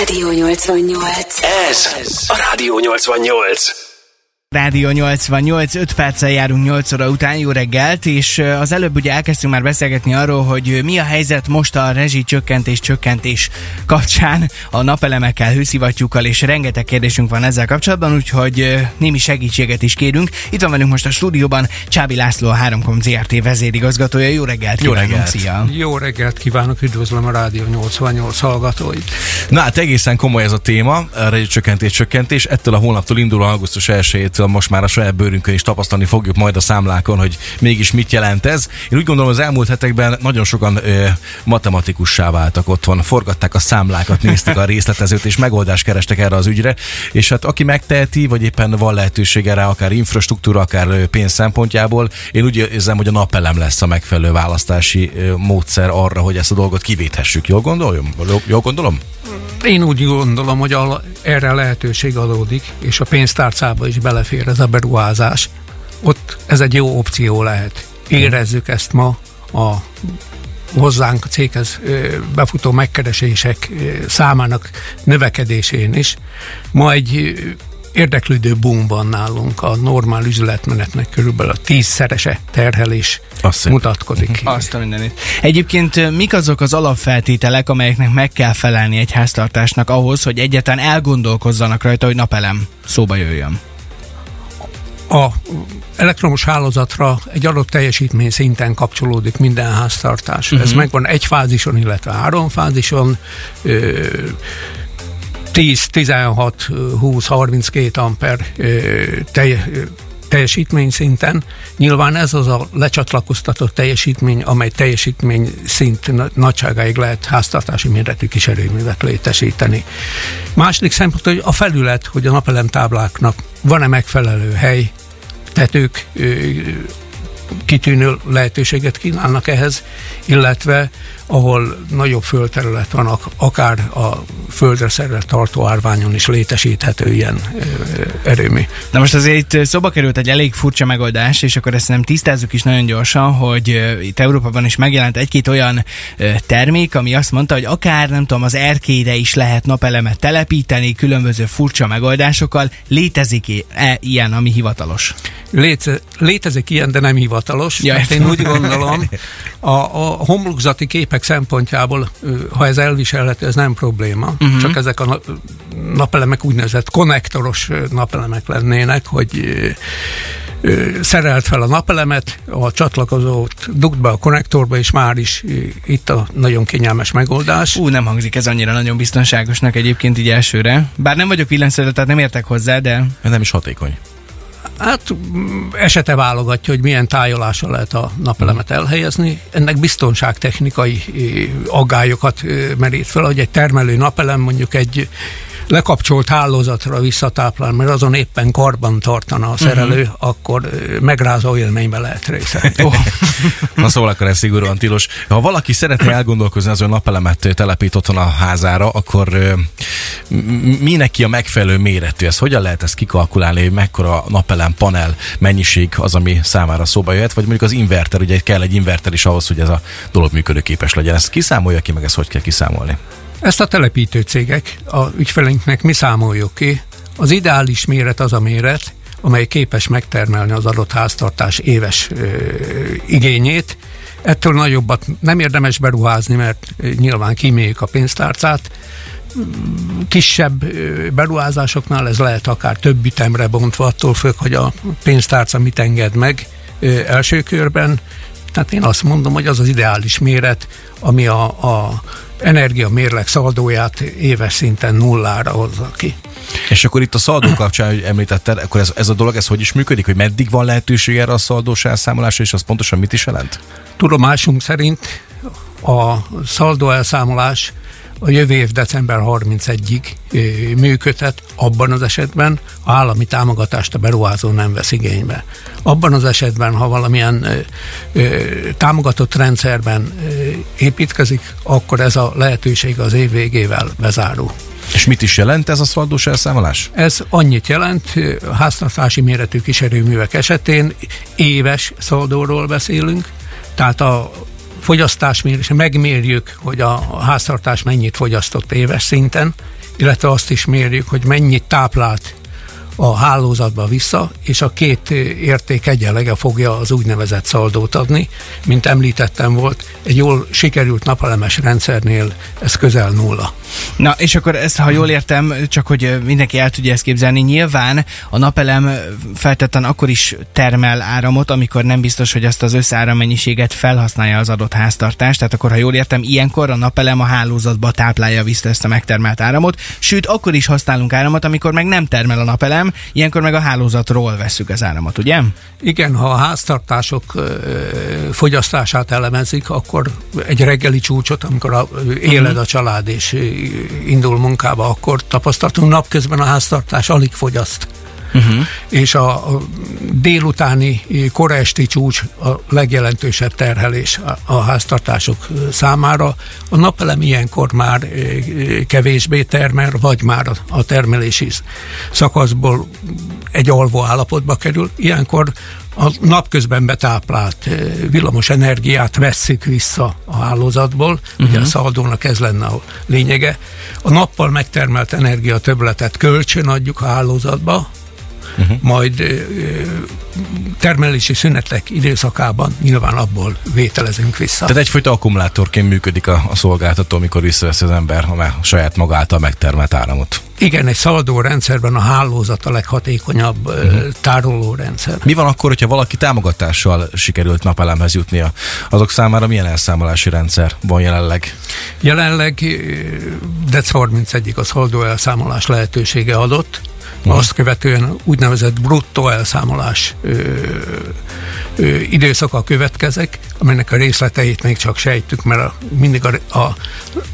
Rádió 88. Ez a Rádió 88. Rádió 88, 5 perccel járunk 8 óra után, jó reggelt, és az előbb ugye elkezdtünk már beszélgetni arról, hogy mi a helyzet most a rezsi csökkentés csökkentés kapcsán a napelemekkel, hőszivattyúkkal, és rengeteg kérdésünk van ezzel kapcsolatban, úgyhogy némi segítséget is kérünk. Itt van velünk most a stúdióban Csábi László, a 3Com ZRT vezérigazgatója. Jó reggelt Jó reggelt. szia! Jó reggelt kívánok, üdvözlöm a Rádió 88 hallgatóit. Na hát egészen komoly ez a téma, a rezsicsökkentés csökkentés. Ettől a hónaptól indul augusztus 1 most már a saját bőrünkön is tapasztalni fogjuk majd a számlákon, hogy mégis mit jelent ez. Én úgy gondolom, az elmúlt hetekben nagyon sokan ö, matematikussá váltak otthon, forgatták a számlákat, nézték a részletezőt, és megoldást kerestek erre az ügyre. És hát aki megteheti, vagy éppen van lehetősége rá, akár infrastruktúra, akár pénz szempontjából, én úgy érzem, hogy a napelem lesz a megfelelő választási módszer arra, hogy ezt a dolgot kivéthessük. Jól gondolom? Jól gondolom? Én úgy gondolom, hogy erre lehetőség adódik, és a pénztárcába is belefér ez a beruházás. Ott ez egy jó opció lehet. Érezzük ezt ma a hozzánk céghez befutó megkeresések számának növekedésén is. Ma egy érdeklődő boom van nálunk, a normál üzletmenetnek körülbelül a tízszerese terhelés Azt mutatkozik. Azt a mindenit. Egyébként mik azok az alapfeltételek, amelyeknek meg kell felelni egy háztartásnak ahhoz, hogy egyáltalán elgondolkozzanak rajta, hogy napelem szóba jöjjön? A elektromos hálózatra egy adott teljesítmény szinten kapcsolódik minden háztartás. Uh-huh. Ez megvan egy fázison, illetve három fázison. Ö- 10, 16, 20, 32 amper telj, teljesítmény szinten. Nyilván ez az a lecsatlakoztatott teljesítmény, amely teljesítmény szint nagyságáig lehet háztartási méretű kiserőművet létesíteni. Második szempont, hogy a felület, hogy a napelemtábláknak van-e megfelelő hely, tetők kitűnő lehetőséget kínálnak ehhez, illetve ahol nagyobb földterület van, akár a földre szerelt tartó árványon is létesíthető ilyen erőmű. Na most azért itt szoba került egy elég furcsa megoldás, és akkor ezt nem tisztázzuk is nagyon gyorsan, hogy itt Európában is megjelent egy-két olyan termék, ami azt mondta, hogy akár nem tudom, az erkélyre is lehet napelemet telepíteni különböző furcsa megoldásokkal. Létezik-e ilyen, ami hivatalos? Léte, létezik ilyen, de nem hivatalos. Ja, hát én úgy gondolom, a, a homlokzati képek szempontjából, ha ez elviselhető, ez nem probléma. Uh-huh. Csak ezek a napelemek úgynevezett konnektoros napelemek lennének, hogy szerelt fel a napelemet, a csatlakozót dugd be a konnektorba, és már is itt a nagyon kényelmes megoldás. Ú, nem hangzik ez annyira nagyon biztonságosnak egyébként így elsőre. Bár nem vagyok villanyszerelő, tehát nem értek hozzá, de... Nem is hatékony. Hát esete válogatja, hogy milyen tájolással lehet a napelemet elhelyezni. Ennek biztonságtechnikai aggályokat merít fel, hogy egy termelő napelem mondjuk egy lekapcsolt hálózatra visszatáplál, mert azon éppen karban tartana a szerelő, uh-huh. akkor megrázó élménybe lehet részt. Oh. Na szóval akkor ez szigorúan tilos. Ha valaki szeretne elgondolkozni az ön napelemet telepít otthon a házára, akkor mi neki a megfelelő méretű? Ez hogyan lehet ezt kikalkulálni, hogy mekkora napelem panel mennyiség az, ami számára szóba jöhet, vagy mondjuk az inverter, ugye kell egy inverter is ahhoz, hogy ez a dolog működőképes legyen. Ezt kiszámolja ki, meg ezt hogy kell kiszámolni? Ezt a telepítő cégek a ügyfeleinknek mi számoljuk ki. Az ideális méret az a méret, amely képes megtermelni az adott háztartás éves ö, igényét. Ettől nagyobbat nem érdemes beruházni, mert nyilván kíméljük a pénztárcát. Kisebb beruházásoknál ez lehet akár több ütemre bontva, attól függ, hogy a pénztárca mit enged meg első körben. Tehát én azt mondom, hogy az az ideális méret, ami a, a energia mérleg szaldóját éves szinten nullára hozza ki. És akkor itt a szaldó kapcsán, hogy említetted, akkor ez, ez a dolog, ez hogy is működik, hogy meddig van lehetőség erre a szaldós elszámolásra, és az pontosan mit is jelent? Tudomásunk szerint a szaldó elszámolás a jövő év december 31-ig működhet, abban az esetben a állami támogatást a beruházó nem vesz igénybe. Abban az esetben, ha valamilyen ö, ö, támogatott rendszerben ö, építkezik, akkor ez a lehetőség az év végével bezárul. És mit is jelent ez a szaldós elszámolás? Ez annyit jelent, háztartási méretű kiserőművek esetén éves szaldóról beszélünk, tehát a fogyasztásmérés, megmérjük, hogy a háztartás mennyit fogyasztott éves szinten, illetve azt is mérjük, hogy mennyit táplált a hálózatba vissza, és a két érték egyenlege fogja az úgynevezett szaldót adni. Mint említettem volt, egy jól sikerült napelemes rendszernél ez közel nulla. Na, és akkor ezt, ha jól értem, csak hogy mindenki el tudja ezt képzelni, nyilván a napelem feltétlenül akkor is termel áramot, amikor nem biztos, hogy azt az összárammennyiséget felhasználja az adott háztartás. Tehát akkor, ha jól értem, ilyenkor a napelem a hálózatba táplálja vissza ezt a megtermelt áramot. Sőt, akkor is használunk áramot, amikor meg nem termel a napelem, ilyenkor meg a hálózatról veszük az áramot, ugye? Igen, ha a háztartások fogyasztását elemezik, akkor egy reggeli csúcsot, amikor éled a család és indul munkába, akkor tapasztaltunk napközben a háztartás alig fogyaszt. Uh-huh. És a, délutáni koraesti csúcs a legjelentősebb terhelés a, háztartások számára. A napelem ilyenkor már kevésbé termel, vagy már a, termelési szakaszból egy alvó állapotba kerül. Ilyenkor a napközben betáplált villamos energiát vesszük vissza a hálózatból, uh-huh. ugye a szaldónak ez lenne a lényege. A nappal megtermelt energia többletet kölcsön adjuk a hálózatba, uh-huh. majd termelési szünetek időszakában nyilván abból vételezünk vissza. Tehát egyfajta akkumulátorként működik a, a szolgáltató, amikor visszavesz az ember a saját maga által megtermelt áramot. Igen, egy szaladó rendszerben a hálózat a leghatékonyabb uh-huh. tároló rendszer. Mi van akkor, hogyha valaki támogatással sikerült napelemhez jutnia? Azok számára milyen elszámolási rendszer van jelenleg? Jelenleg DEC 31-ig a szaladó elszámolás lehetősége adott. Azt követően úgynevezett bruttó elszámolás ö, ö, időszaka következik, aminek a részleteit még csak sejtük, mert a, mindig a, a,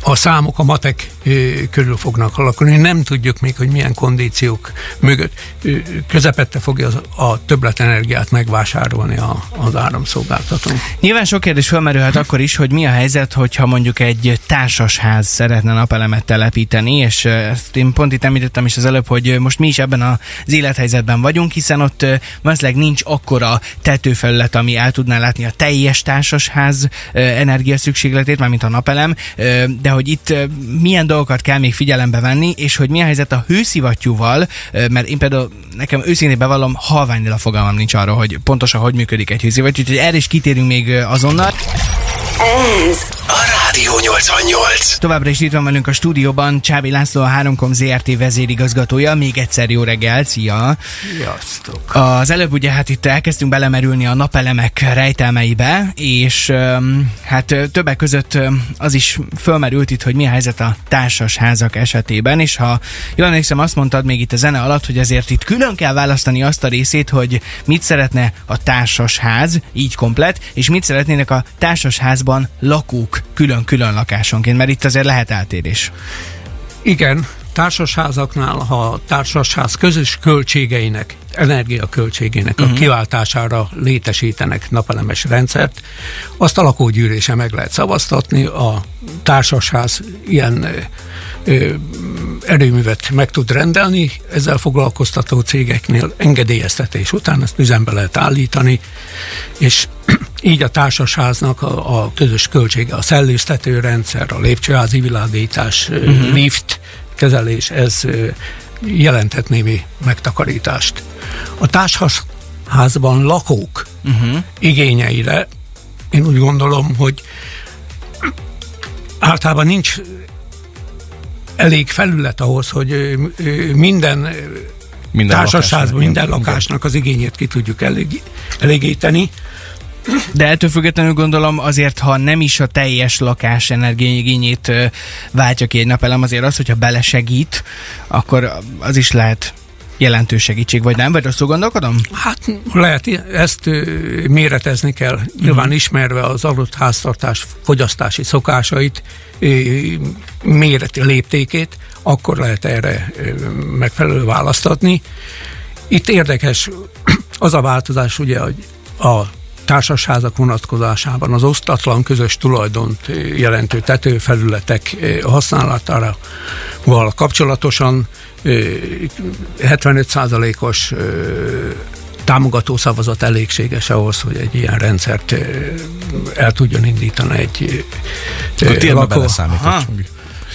a számok, a matek ö, körül fognak alakulni. Nem tudjuk még, hogy milyen kondíciók mögött ö, közepette fogja az, a többletenergiát megvásárolni a, az áramszolgáltató. Nyilván sok kérdés felmerülhet akkor is, hogy mi a helyzet, hogyha mondjuk egy társasház szeretne napelemet telepíteni, és ezt én pont itt említettem is az előbb, hogy most mi is ebben az élethelyzetben vagyunk, hiszen ott valószínűleg nincs akkora tetőfelület, ami el tudná látni a teljes társasház energiaszükségletét, mármint a napelem, de hogy itt milyen dolgokat kell még figyelembe venni, és hogy mi a helyzet a hőszivattyúval, mert én például nekem őszintén bevallom, halványnél a fogalmam nincs arra, hogy pontosan hogy működik egy hőszivattyú, úgyhogy erre is kitérünk még azonnal. Ez a Rádió 88. Továbbra is itt van velünk a stúdióban Csábi László, a 3Com ZRT vezérigazgatója. Még egyszer jó reggel, szia! Sziasztok! Az előbb ugye hát itt elkezdtünk belemerülni a napelemek rejtelmeibe, és hát többek között az is fölmerült itt, hogy mi a helyzet a társas házak esetében, és ha jól emlékszem, azt mondtad még itt a zene alatt, hogy azért itt külön kell választani azt a részét, hogy mit szeretne a társas ház, így komplet, és mit szeretnének a társas házban lakók külön-külön lakásonként, mert itt azért lehet eltérés. Igen, társasházaknál, ha a társasház közös költségeinek, energiaköltségének uh-huh. a mhm. kiváltására létesítenek napelemes rendszert, azt a lakógyűlése meg lehet szavaztatni, a társasház ilyen ö, erőművet meg tud rendelni, ezzel foglalkoztató cégeknél engedélyeztetés után ezt üzembe lehet állítani, és így a társasháznak a, a közös költsége, a szellőztető rendszer, a lépcsőházi világítás, uh-huh. lift kezelés, ez jelenthet némi megtakarítást. A társasházban lakók uh-huh. igényeire én úgy gondolom, hogy általában nincs elég felület ahhoz, hogy minden minden társasházban, minden lakásnak az igényét ki tudjuk elég, elégíteni. De ettől függetlenül gondolom azért, ha nem is a teljes lakás energiaigényét váltja ki egy napelem, azért az, hogyha belesegít, akkor az is lehet jelentős segítség, vagy nem? Vagy rosszul gondolkodom? Hát lehet, ezt méretezni kell. Nyilván uh-huh. ismerve az adott háztartás fogyasztási szokásait, méreti léptékét, akkor lehet erre megfelelő választatni. Itt érdekes az a változás, ugye, hogy a társasházak vonatkozásában az osztatlan közös tulajdont jelentő tetőfelületek használatára kapcsolatosan 75%-os támogató szavazat elégséges ahhoz, hogy egy ilyen rendszert el tudjon indítani egy Akkor lakó.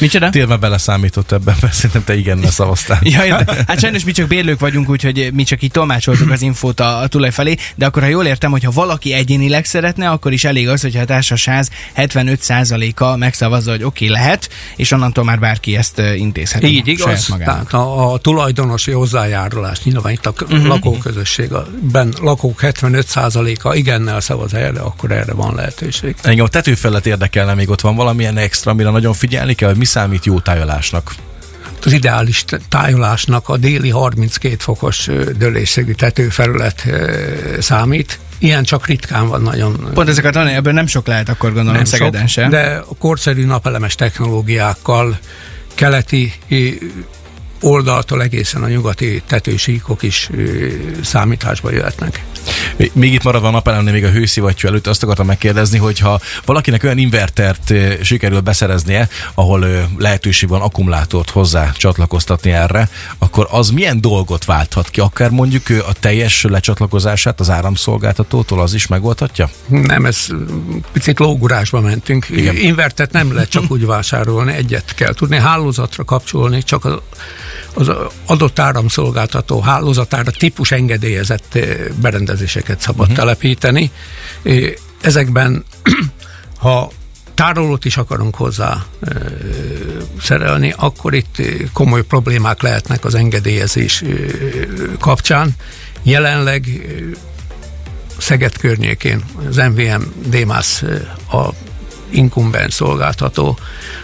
Micsoda? Térme beleszámított ebben, mert szerintem te igennel szavaztál. ja, de, hát sajnos mi csak bérlők vagyunk, úgyhogy mi csak itt tolmácsoltuk az infót a, a tulaj felé, de akkor ha jól értem, hogy ha valaki egyénileg szeretne, akkor is elég az, hogyha a társaság 75%-a megszavazza, hogy oké, okay, lehet, és onnantól már bárki ezt intézheti. Így igaz, tehát a, a tulajdonosi hozzájárulás, nyilván itt a uh-huh. lakóközösségben lakók 75%-a igennel szavaz erre, akkor erre van lehetőség. Engem a tetőfelet érdekelne, még ott van valamilyen extra, amire nagyon figyelni kell, hogy mi számít jó tájolásnak? Az ideális tájolásnak a déli 32 fokos dőlésségű tetőfelület számít. Ilyen csak ritkán van nagyon. Pont ezeket ebből nem sok lehet akkor gondolom nem Szegeden sem. De a korszerű napelemes technológiákkal keleti oldaltól egészen a nyugati tetősíkok is számításba jöhetnek. Még itt maradva a napelemnél, még a hőszivattyú előtt azt akartam megkérdezni, hogy ha valakinek olyan invertert sikerül beszereznie, ahol lehetőség van akkumulátort hozzá csatlakoztatni erre, akkor az milyen dolgot válthat ki? Akár mondjuk a teljes lecsatlakozását az áramszolgáltatótól az is megoldhatja? Nem, ez picit lógurásba mentünk. Igen. Invertet nem lehet csak úgy vásárolni, egyet kell tudni hálózatra kapcsolni, csak az az adott áramszolgáltató hálózatára típus engedélyezett eh, berendezéseket szabad uh-huh. telepíteni. Eh, ezekben, ha tárolót is akarunk hozzá e, szerelni, akkor itt komoly problémák lehetnek az engedélyezés kapcsán. Jelenleg e, Szeged környékén az MVM DMAS a inkumbens szolgáltató,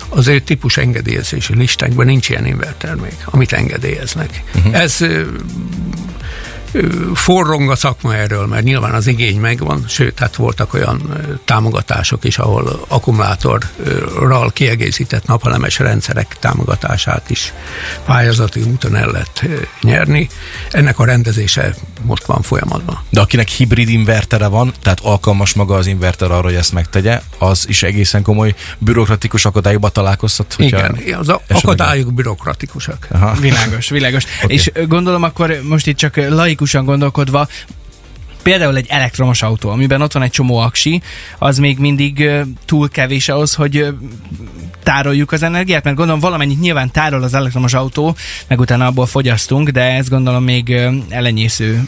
az ő típus engedélyezési listánkban nincs ilyen inverter még, amit engedélyeznek. Uh-huh. Ez forrong a szakma erről, mert nyilván az igény megvan, sőt, hát voltak olyan támogatások is, ahol akkumulátorral kiegészített napelemes rendszerek támogatását is pályázati úton el lehet nyerni. Ennek a rendezése most van folyamatban. De akinek hibrid invertere van, tehát alkalmas maga az inverter arra, hogy ezt megtegye, az is egészen komoly bürokratikus akadályokba találkozhat? Igen, az akadályok bürokratikusak. Aha. Világos, világos. Okay. És gondolom akkor most itt csak laikus logikusan gondolkodva, például egy elektromos autó, amiben ott van egy csomó aksi, az még mindig túl kevés ahhoz, hogy tároljuk az energiát, mert gondolom valamennyit nyilván tárol az elektromos autó, meg utána abból fogyasztunk, de ez gondolom még elenyésző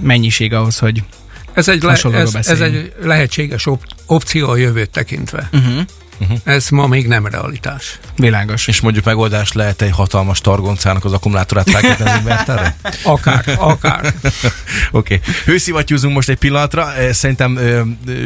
mennyiség ahhoz, hogy ez egy, le, ez, ez egy lehetséges op- opció a jövőt tekintve. Uh-huh. Uh-huh. Ez ma még nem realitás. Világos. És mondjuk megoldás lehet egy hatalmas targoncának az akkumulátorát felkötni az inverterre? Akár, akár. Oké. okay. Hőszivattyúzunk most egy pillanatra. Szerintem ö,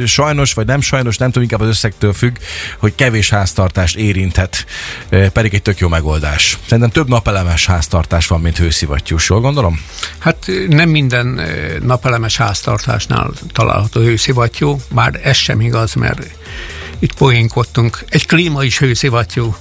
sajnos, vagy nem sajnos, nem tudom, inkább az összegtől függ, hogy kevés háztartást érinthet, ö, pedig egy tök jó megoldás. Szerintem több napelemes háztartás van, mint hőszivattyús, jól gondolom? Hát nem minden napelemes háztartásnál található hőszivattyú, bár ez sem igaz, mert itt poénkodtunk. Egy klíma is hőszivattyú.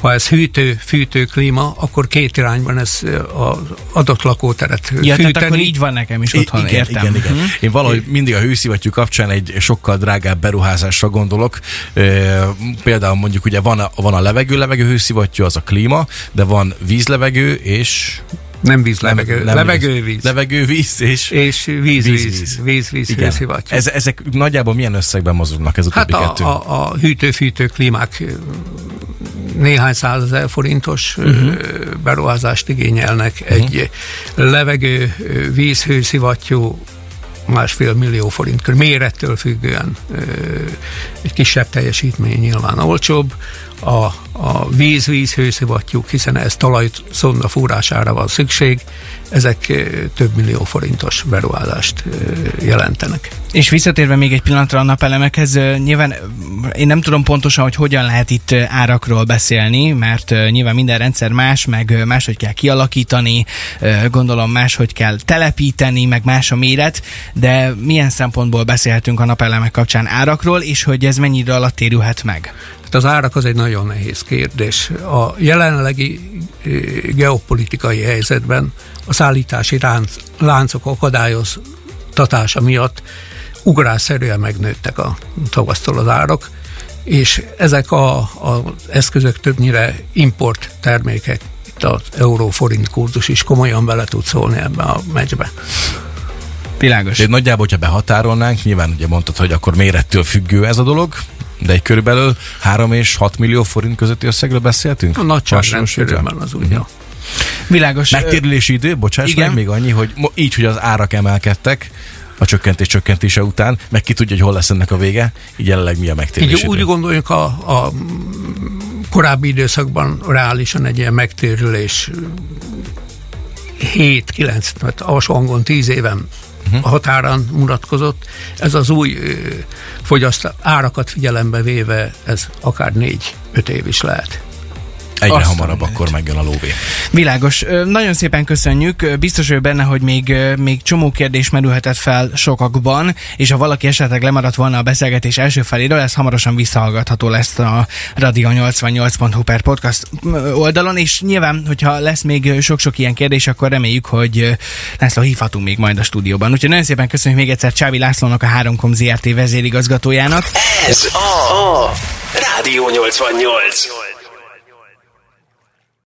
Ha ez hűtő, fűtő klíma, akkor két irányban ez az adott lakóteret ja, fűteni. Tehát akkor így van nekem is otthon, igen, értem. Igen, igen. Hm? Én valahogy mindig a hőszivattyú kapcsán egy sokkal drágább beruházásra gondolok. E, például mondjuk ugye van a, van a levegő, levegő hőszivattyú, az a klíma, de van vízlevegő és nem víz, levegő, nem, nem levegővíz. Levegővíz és... És víz, víz, víz, víz, Igen. Ez, ezek nagyjából milyen összegben mozognak ez a hát a, kettő? A, a hűtő-fűtő klímák néhány százezer forintos uh-huh. beruházást igényelnek. Uh-huh. Egy levegő vízhőszivattyú másfél millió forint körül, mérettől függően egy kisebb teljesítmény nyilván olcsóbb, a, a víz-víz hőszivattyúk, hiszen ez talajszonda fúrására van szükség, ezek több millió forintos beruházást jelentenek. És visszatérve még egy pillanatra a napelemekhez, nyilván én nem tudom pontosan, hogy hogyan lehet itt árakról beszélni, mert nyilván minden rendszer más, meg máshogy kell kialakítani, gondolom máshogy kell telepíteni, meg más a méret, de milyen szempontból beszélhetünk a napelemek kapcsán árakról, és hogy ez mennyi idő alatt térülhet meg? Hát az árak az egy nagyon nehéz kérdés. A jelenlegi geopolitikai helyzetben a szállítási ránc, láncok akadályoztatása miatt ugrásszerűen megnőttek a tavasztól az árak, és ezek a, a eszközök többnyire import termékek, itt az euró-forint kurzus is komolyan bele tud szólni ebbe a meccsbe. Világos. De nagyjából, hogyha behatárolnánk, nyilván ugye mondtad, hogy akkor mérettől függő ez a dolog, de egy körülbelül 3 és 6 millió forint közötti összegről beszéltünk? A nagyságrend körülben az úgy, ja. Világos. Megtérülési idő, bocsáss Igen. meg, még annyi, hogy így, hogy az árak emelkedtek, a csökkentés csökkentése után, meg ki tudja, hogy hol lesz ennek a vége, így jelenleg mi a megtérési Így úgy gondoljuk a, a korábbi időszakban reálisan egy ilyen megtérülés 7-9, mert alsó hangon 10 éven A határán mutatkozott. Ez az új fogyaszt árakat figyelembe véve, ez akár 4-5 év is lehet. Egyre Azt hamarabb mondod. akkor megjön a lóvé. Világos. Nagyon szépen köszönjük. Biztos vagyok benne, hogy még, még csomó kérdés merülhetett fel sokakban, és ha valaki esetleg lemaradt volna a beszélgetés első feléről, ez hamarosan visszahallgatható lesz a radio88.hu per podcast oldalon, és nyilván, hogyha lesz még sok-sok ilyen kérdés, akkor reméljük, hogy László hívhatunk még majd a stúdióban. Úgyhogy nagyon szépen köszönjük még egyszer Csávi Lászlónak, a 3Com ZRT vezérigazgatójának. Ez a, a Rádió 88.